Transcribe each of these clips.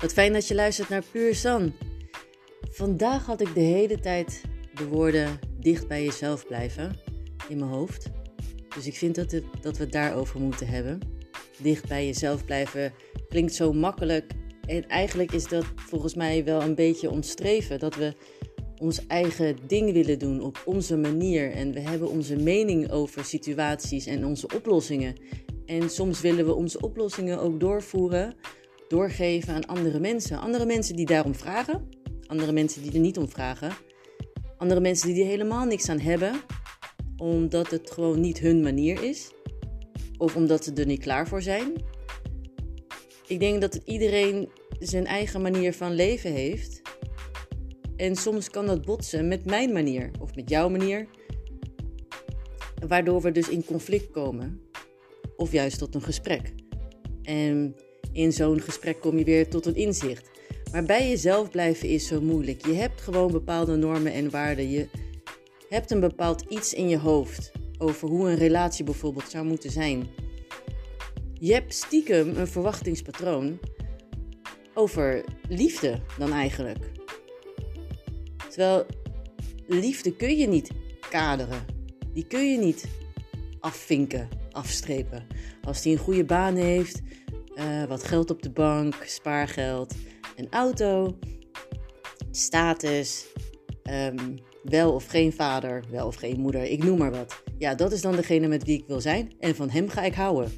Wat fijn dat je luistert naar Puur San. Vandaag had ik de hele tijd de woorden dicht bij jezelf blijven in mijn hoofd. Dus ik vind dat, dat we het daarover moeten hebben. Dicht bij jezelf blijven klinkt zo makkelijk. En eigenlijk is dat volgens mij wel een beetje ons streven. Dat we ons eigen ding willen doen op onze manier. En we hebben onze mening over situaties en onze oplossingen. En soms willen we onze oplossingen ook doorvoeren doorgeven aan andere mensen. Andere mensen die daarom vragen, andere mensen die er niet om vragen, andere mensen die er helemaal niks aan hebben, omdat het gewoon niet hun manier is, of omdat ze er niet klaar voor zijn. Ik denk dat iedereen zijn eigen manier van leven heeft. En soms kan dat botsen met mijn manier of met jouw manier, waardoor we dus in conflict komen, of juist tot een gesprek. En in zo'n gesprek kom je weer tot een inzicht. Maar bij jezelf blijven is zo moeilijk. Je hebt gewoon bepaalde normen en waarden. Je hebt een bepaald iets in je hoofd over hoe een relatie bijvoorbeeld zou moeten zijn. Je hebt stiekem een verwachtingspatroon over liefde dan eigenlijk. Terwijl liefde kun je niet kaderen. Die kun je niet afvinken, afstrepen. Als die een goede baan heeft, uh, wat geld op de bank, spaargeld, een auto, status, um, wel of geen vader, wel of geen moeder, ik noem maar wat. Ja, dat is dan degene met wie ik wil zijn en van hem ga ik houden.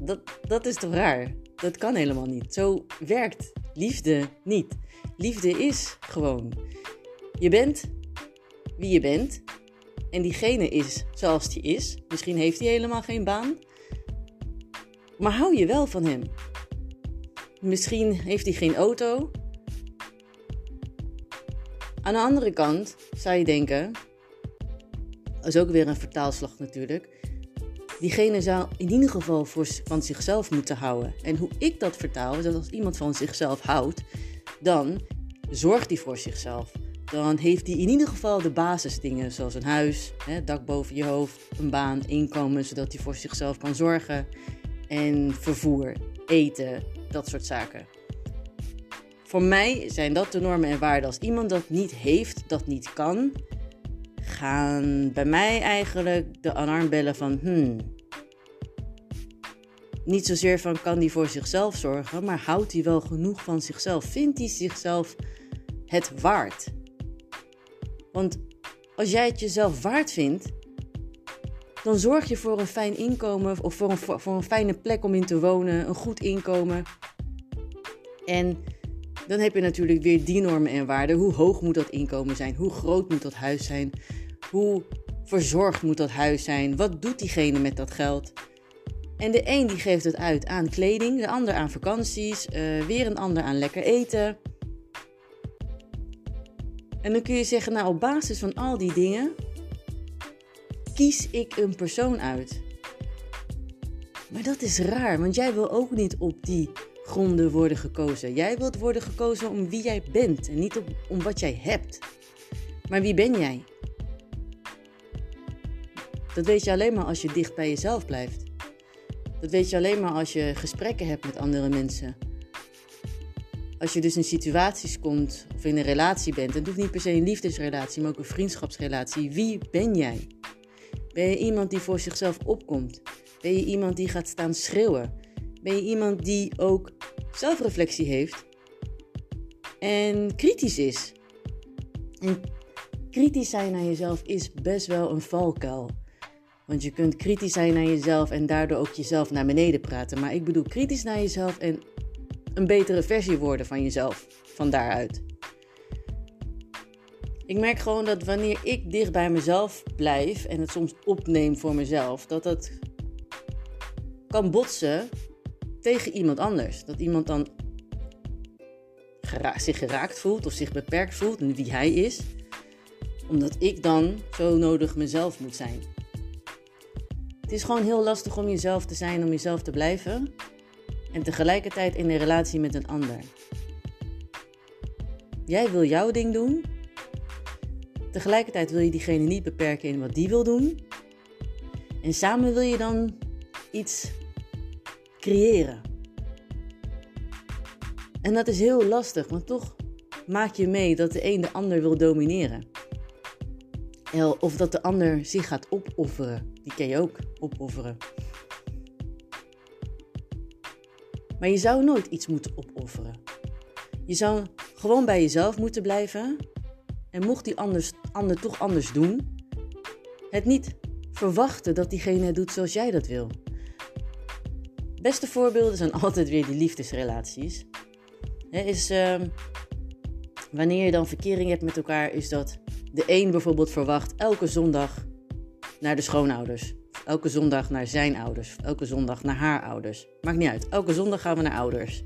Dat, dat is toch raar? Dat kan helemaal niet. Zo werkt liefde niet. Liefde is gewoon. Je bent wie je bent en diegene is zoals die is. Misschien heeft hij helemaal geen baan. Maar hou je wel van hem? Misschien heeft hij geen auto. Aan de andere kant zou je denken, dat is ook weer een vertaalslag natuurlijk. Diegene zou in ieder geval voor, van zichzelf moeten houden. En hoe ik dat vertaal is dat als iemand van zichzelf houdt, dan zorgt hij voor zichzelf. Dan heeft hij in ieder geval de basisdingen, zoals een huis, hè, dak boven je hoofd, een baan, inkomen, zodat hij voor zichzelf kan zorgen en vervoer, eten, dat soort zaken. Voor mij zijn dat de normen en waarden. Als iemand dat niet heeft, dat niet kan, gaan bij mij eigenlijk de alarmbellen van hmm. Niet zozeer van kan die voor zichzelf zorgen, maar houdt hij wel genoeg van zichzelf? Vindt hij zichzelf het waard? Want als jij het jezelf waard vindt, dan zorg je voor een fijn inkomen of voor een, voor een fijne plek om in te wonen, een goed inkomen. En dan heb je natuurlijk weer die normen en waarden. Hoe hoog moet dat inkomen zijn? Hoe groot moet dat huis zijn? Hoe verzorgd moet dat huis zijn? Wat doet diegene met dat geld? En de een die geeft het uit aan kleding, de ander aan vakanties, uh, weer een ander aan lekker eten. En dan kun je zeggen, nou op basis van al die dingen kies ik een persoon uit. Maar dat is raar, want jij wil ook niet op die gronden worden gekozen. Jij wilt worden gekozen om wie jij bent en niet om wat jij hebt. Maar wie ben jij? Dat weet je alleen maar als je dicht bij jezelf blijft. Dat weet je alleen maar als je gesprekken hebt met andere mensen. Als je dus in situaties komt of in een relatie bent, het hoeft niet per se een liefdesrelatie, maar ook een vriendschapsrelatie. Wie ben jij? Ben je iemand die voor zichzelf opkomt? Ben je iemand die gaat staan schreeuwen? Ben je iemand die ook zelfreflectie heeft en kritisch is? En kritisch zijn naar jezelf is best wel een valkuil. Want je kunt kritisch zijn naar jezelf en daardoor ook jezelf naar beneden praten. Maar ik bedoel kritisch naar jezelf en een betere versie worden van jezelf van daaruit. Ik merk gewoon dat wanneer ik dicht bij mezelf blijf en het soms opneem voor mezelf, dat dat kan botsen tegen iemand anders. Dat iemand dan zich geraakt voelt of zich beperkt voelt in wie hij is, omdat ik dan zo nodig mezelf moet zijn. Het is gewoon heel lastig om jezelf te zijn, om jezelf te blijven en tegelijkertijd in een relatie met een ander. Jij wil jouw ding doen Tegelijkertijd wil je diegene niet beperken in wat die wil doen. En samen wil je dan iets creëren. En dat is heel lastig, want toch maak je mee dat de een de ander wil domineren. Of dat de ander zich gaat opofferen. Die kan je ook opofferen. Maar je zou nooit iets moeten opofferen. Je zou gewoon bij jezelf moeten blijven. En mocht die anders, ander toch anders doen, het niet verwachten dat diegene het doet zoals jij dat wil. Beste voorbeelden zijn altijd weer die liefdesrelaties. is, uh, wanneer je dan verkering hebt met elkaar, is dat de een bijvoorbeeld verwacht elke zondag naar de schoonouders. Elke zondag naar zijn ouders. Elke zondag naar haar ouders. Maakt niet uit. Elke zondag gaan we naar ouders.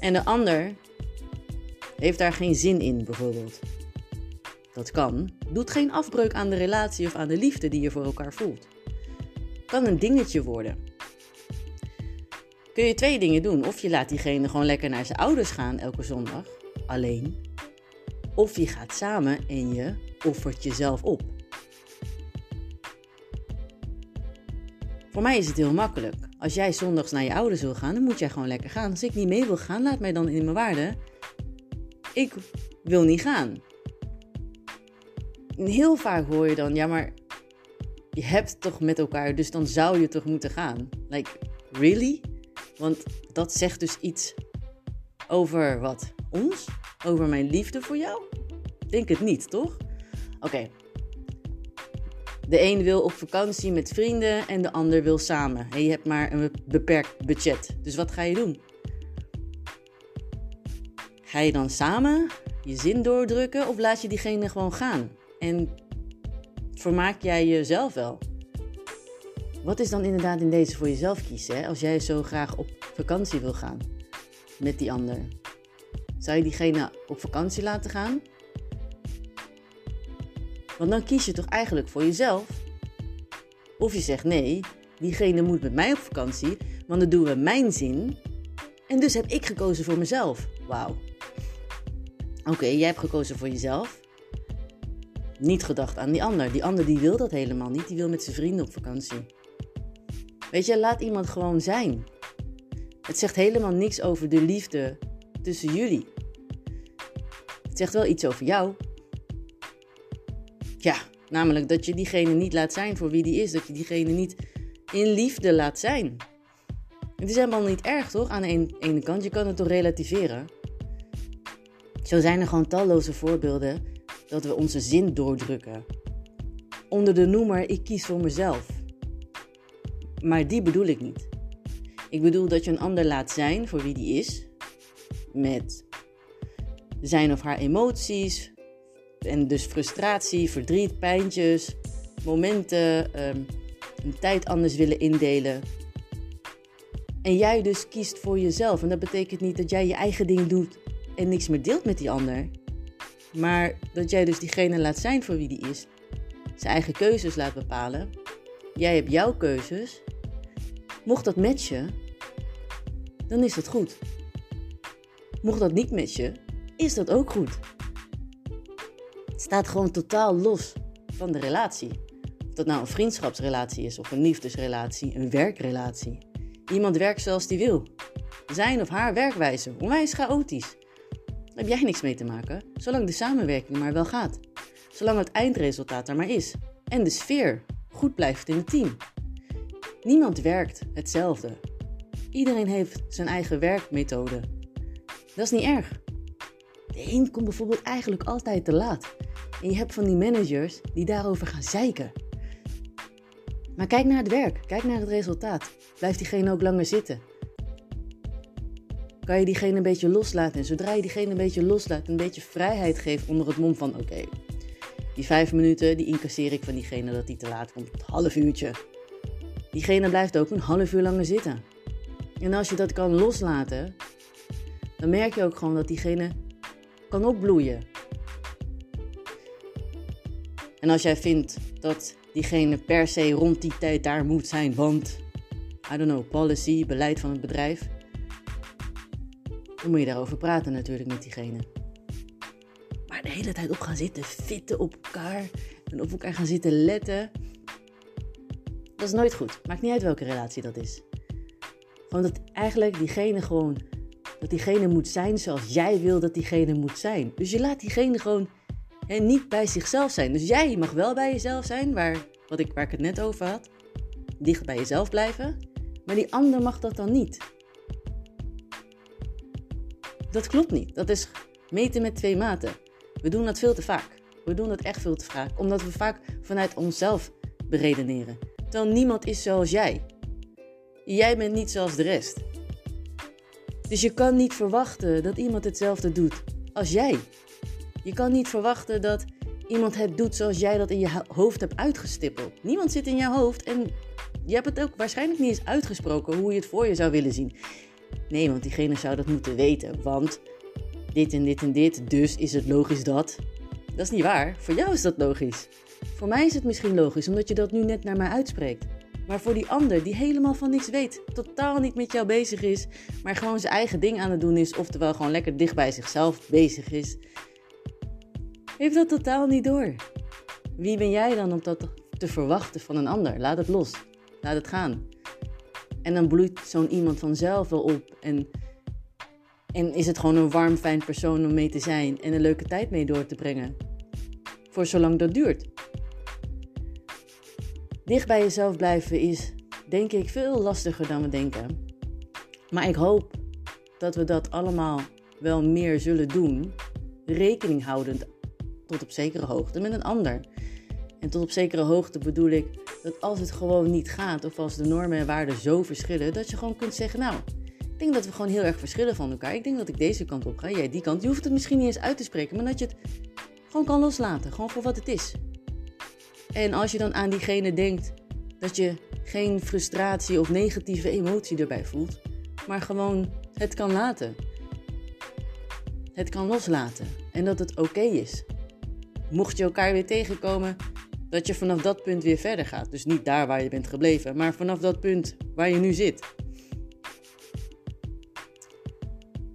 En de ander heeft daar geen zin in, bijvoorbeeld. Dat kan. Doet geen afbreuk aan de relatie of aan de liefde die je voor elkaar voelt. Kan een dingetje worden. Kun je twee dingen doen. Of je laat diegene gewoon lekker naar zijn ouders gaan elke zondag, alleen. Of je gaat samen en je offert jezelf op. Voor mij is het heel makkelijk. Als jij zondags naar je ouders wil gaan, dan moet jij gewoon lekker gaan. Als ik niet mee wil gaan, laat mij dan in mijn waarde. Ik wil niet gaan. Heel vaak hoor je dan, ja, maar je hebt toch met elkaar, dus dan zou je toch moeten gaan. Like, really? Want dat zegt dus iets over wat? Ons? Over mijn liefde voor jou? Denk het niet, toch? Oké, de een wil op vakantie met vrienden en de ander wil samen. En je hebt maar een beperkt budget. Dus wat ga je doen? Ga je dan samen je zin doordrukken of laat je diegene gewoon gaan? En vermaak jij jezelf wel? Wat is dan inderdaad in deze voor jezelf kiezen? Hè? Als jij zo graag op vakantie wil gaan met die ander. Zou je diegene op vakantie laten gaan? Want dan kies je toch eigenlijk voor jezelf? Of je zegt nee, diegene moet met mij op vakantie, want dan doen we mijn zin. En dus heb ik gekozen voor mezelf. Wauw. Oké, jij hebt gekozen voor jezelf. Niet gedacht aan die ander. Die ander die wil dat helemaal niet. Die wil met zijn vrienden op vakantie. Weet je, laat iemand gewoon zijn. Het zegt helemaal niks over de liefde tussen jullie. Het zegt wel iets over jou. Ja, namelijk dat je diegene niet laat zijn voor wie die is. Dat je diegene niet in liefde laat zijn. Het is helemaal niet erg, toch? Aan de ene kant, je kan het toch relativeren. Zo zijn er gewoon talloze voorbeelden dat we onze zin doordrukken. Onder de noemer ik kies voor mezelf. Maar die bedoel ik niet. Ik bedoel dat je een ander laat zijn voor wie die is. Met zijn of haar emoties, en dus frustratie, verdriet, pijntjes, momenten, um, een tijd anders willen indelen. En jij dus kiest voor jezelf. En dat betekent niet dat jij je eigen ding doet en niks meer deelt met die ander. Maar dat jij dus diegene laat zijn voor wie die is. Zijn eigen keuzes laat bepalen. Jij hebt jouw keuzes. Mocht dat matchen, dan is dat goed. Mocht dat niet matchen, is dat ook goed staat gewoon totaal los van de relatie. Of dat nou een vriendschapsrelatie is, of een liefdesrelatie, een werkrelatie. Iemand werkt zoals die wil. Zijn of haar werkwijze, onwijs chaotisch. Heb jij niks mee te maken, zolang de samenwerking maar wel gaat. Zolang het eindresultaat er maar is. En de sfeer goed blijft in het team. Niemand werkt hetzelfde. Iedereen heeft zijn eigen werkmethode. Dat is niet erg. De een komt bijvoorbeeld eigenlijk altijd te laat. En je hebt van die managers die daarover gaan zeiken. Maar kijk naar het werk, kijk naar het resultaat. Blijft diegene ook langer zitten? Kan je diegene een beetje loslaten? En zodra je diegene een beetje loslaat, een beetje vrijheid geeft onder het mom van: oké, die vijf minuten die incasseer ik van diegene dat die te laat komt, een half uurtje. Diegene blijft ook een half uur langer zitten. En als je dat kan loslaten, dan merk je ook gewoon dat diegene kan opbloeien. En als jij vindt dat diegene per se rond die tijd daar moet zijn, want, I don't know, policy, beleid van het bedrijf, dan moet je daarover praten natuurlijk met diegene. Maar de hele tijd op gaan zitten, fitten op elkaar en op elkaar gaan zitten letten, dat is nooit goed. Maakt niet uit welke relatie dat is. Gewoon dat eigenlijk diegene gewoon dat diegene moet zijn zoals jij wil dat diegene moet zijn. Dus je laat diegene gewoon hè, niet bij zichzelf zijn. Dus jij mag wel bij jezelf zijn, waar, wat ik, waar ik het net over had. Dicht bij jezelf blijven. Maar die ander mag dat dan niet. Dat klopt niet. Dat is meten met twee maten. We doen dat veel te vaak. We doen dat echt veel te vaak, omdat we vaak vanuit onszelf beredeneren. Terwijl niemand is zoals jij. Jij bent niet zoals de rest. Dus je kan niet verwachten dat iemand hetzelfde doet als jij. Je kan niet verwachten dat iemand het doet zoals jij dat in je hoofd hebt uitgestippeld. Niemand zit in jouw hoofd en je hebt het ook waarschijnlijk niet eens uitgesproken hoe je het voor je zou willen zien. Nee, want diegene zou dat moeten weten. Want dit en dit en dit, dus is het logisch dat. Dat is niet waar. Voor jou is dat logisch. Voor mij is het misschien logisch, omdat je dat nu net naar mij uitspreekt. Maar voor die ander die helemaal van niks weet, totaal niet met jou bezig is, maar gewoon zijn eigen ding aan het doen is, oftewel gewoon lekker dicht bij zichzelf bezig is, heeft dat totaal niet door. Wie ben jij dan om dat te verwachten van een ander? Laat het los. Laat het gaan. En dan bloeit zo'n iemand vanzelf wel op. En, en is het gewoon een warm, fijn persoon om mee te zijn en een leuke tijd mee door te brengen. Voor zolang dat duurt. Dicht bij jezelf blijven is, denk ik, veel lastiger dan we denken. Maar ik hoop dat we dat allemaal wel meer zullen doen, rekening houdend tot op zekere hoogte met een ander. En tot op zekere hoogte bedoel ik dat als het gewoon niet gaat, of als de normen en waarden zo verschillen, dat je gewoon kunt zeggen: Nou, ik denk dat we gewoon heel erg verschillen van elkaar. Ik denk dat ik deze kant op ga, jij die kant. Je hoeft het misschien niet eens uit te spreken, maar dat je het gewoon kan loslaten. Gewoon voor wat het is. En als je dan aan diegene denkt dat je geen frustratie of negatieve emotie erbij voelt, maar gewoon het kan laten. Het kan loslaten en dat het oké is. Mocht je elkaar weer tegenkomen, dat je vanaf dat punt weer verder gaat. Dus niet daar waar je bent gebleven, maar vanaf dat punt waar je nu zit.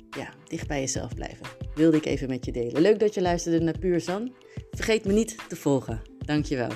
Ja, dicht bij jezelf blijven. Wilde ik even met je delen. Leuk dat je luisterde naar Puur San. Vergeet me niet te volgen. Dankjewel.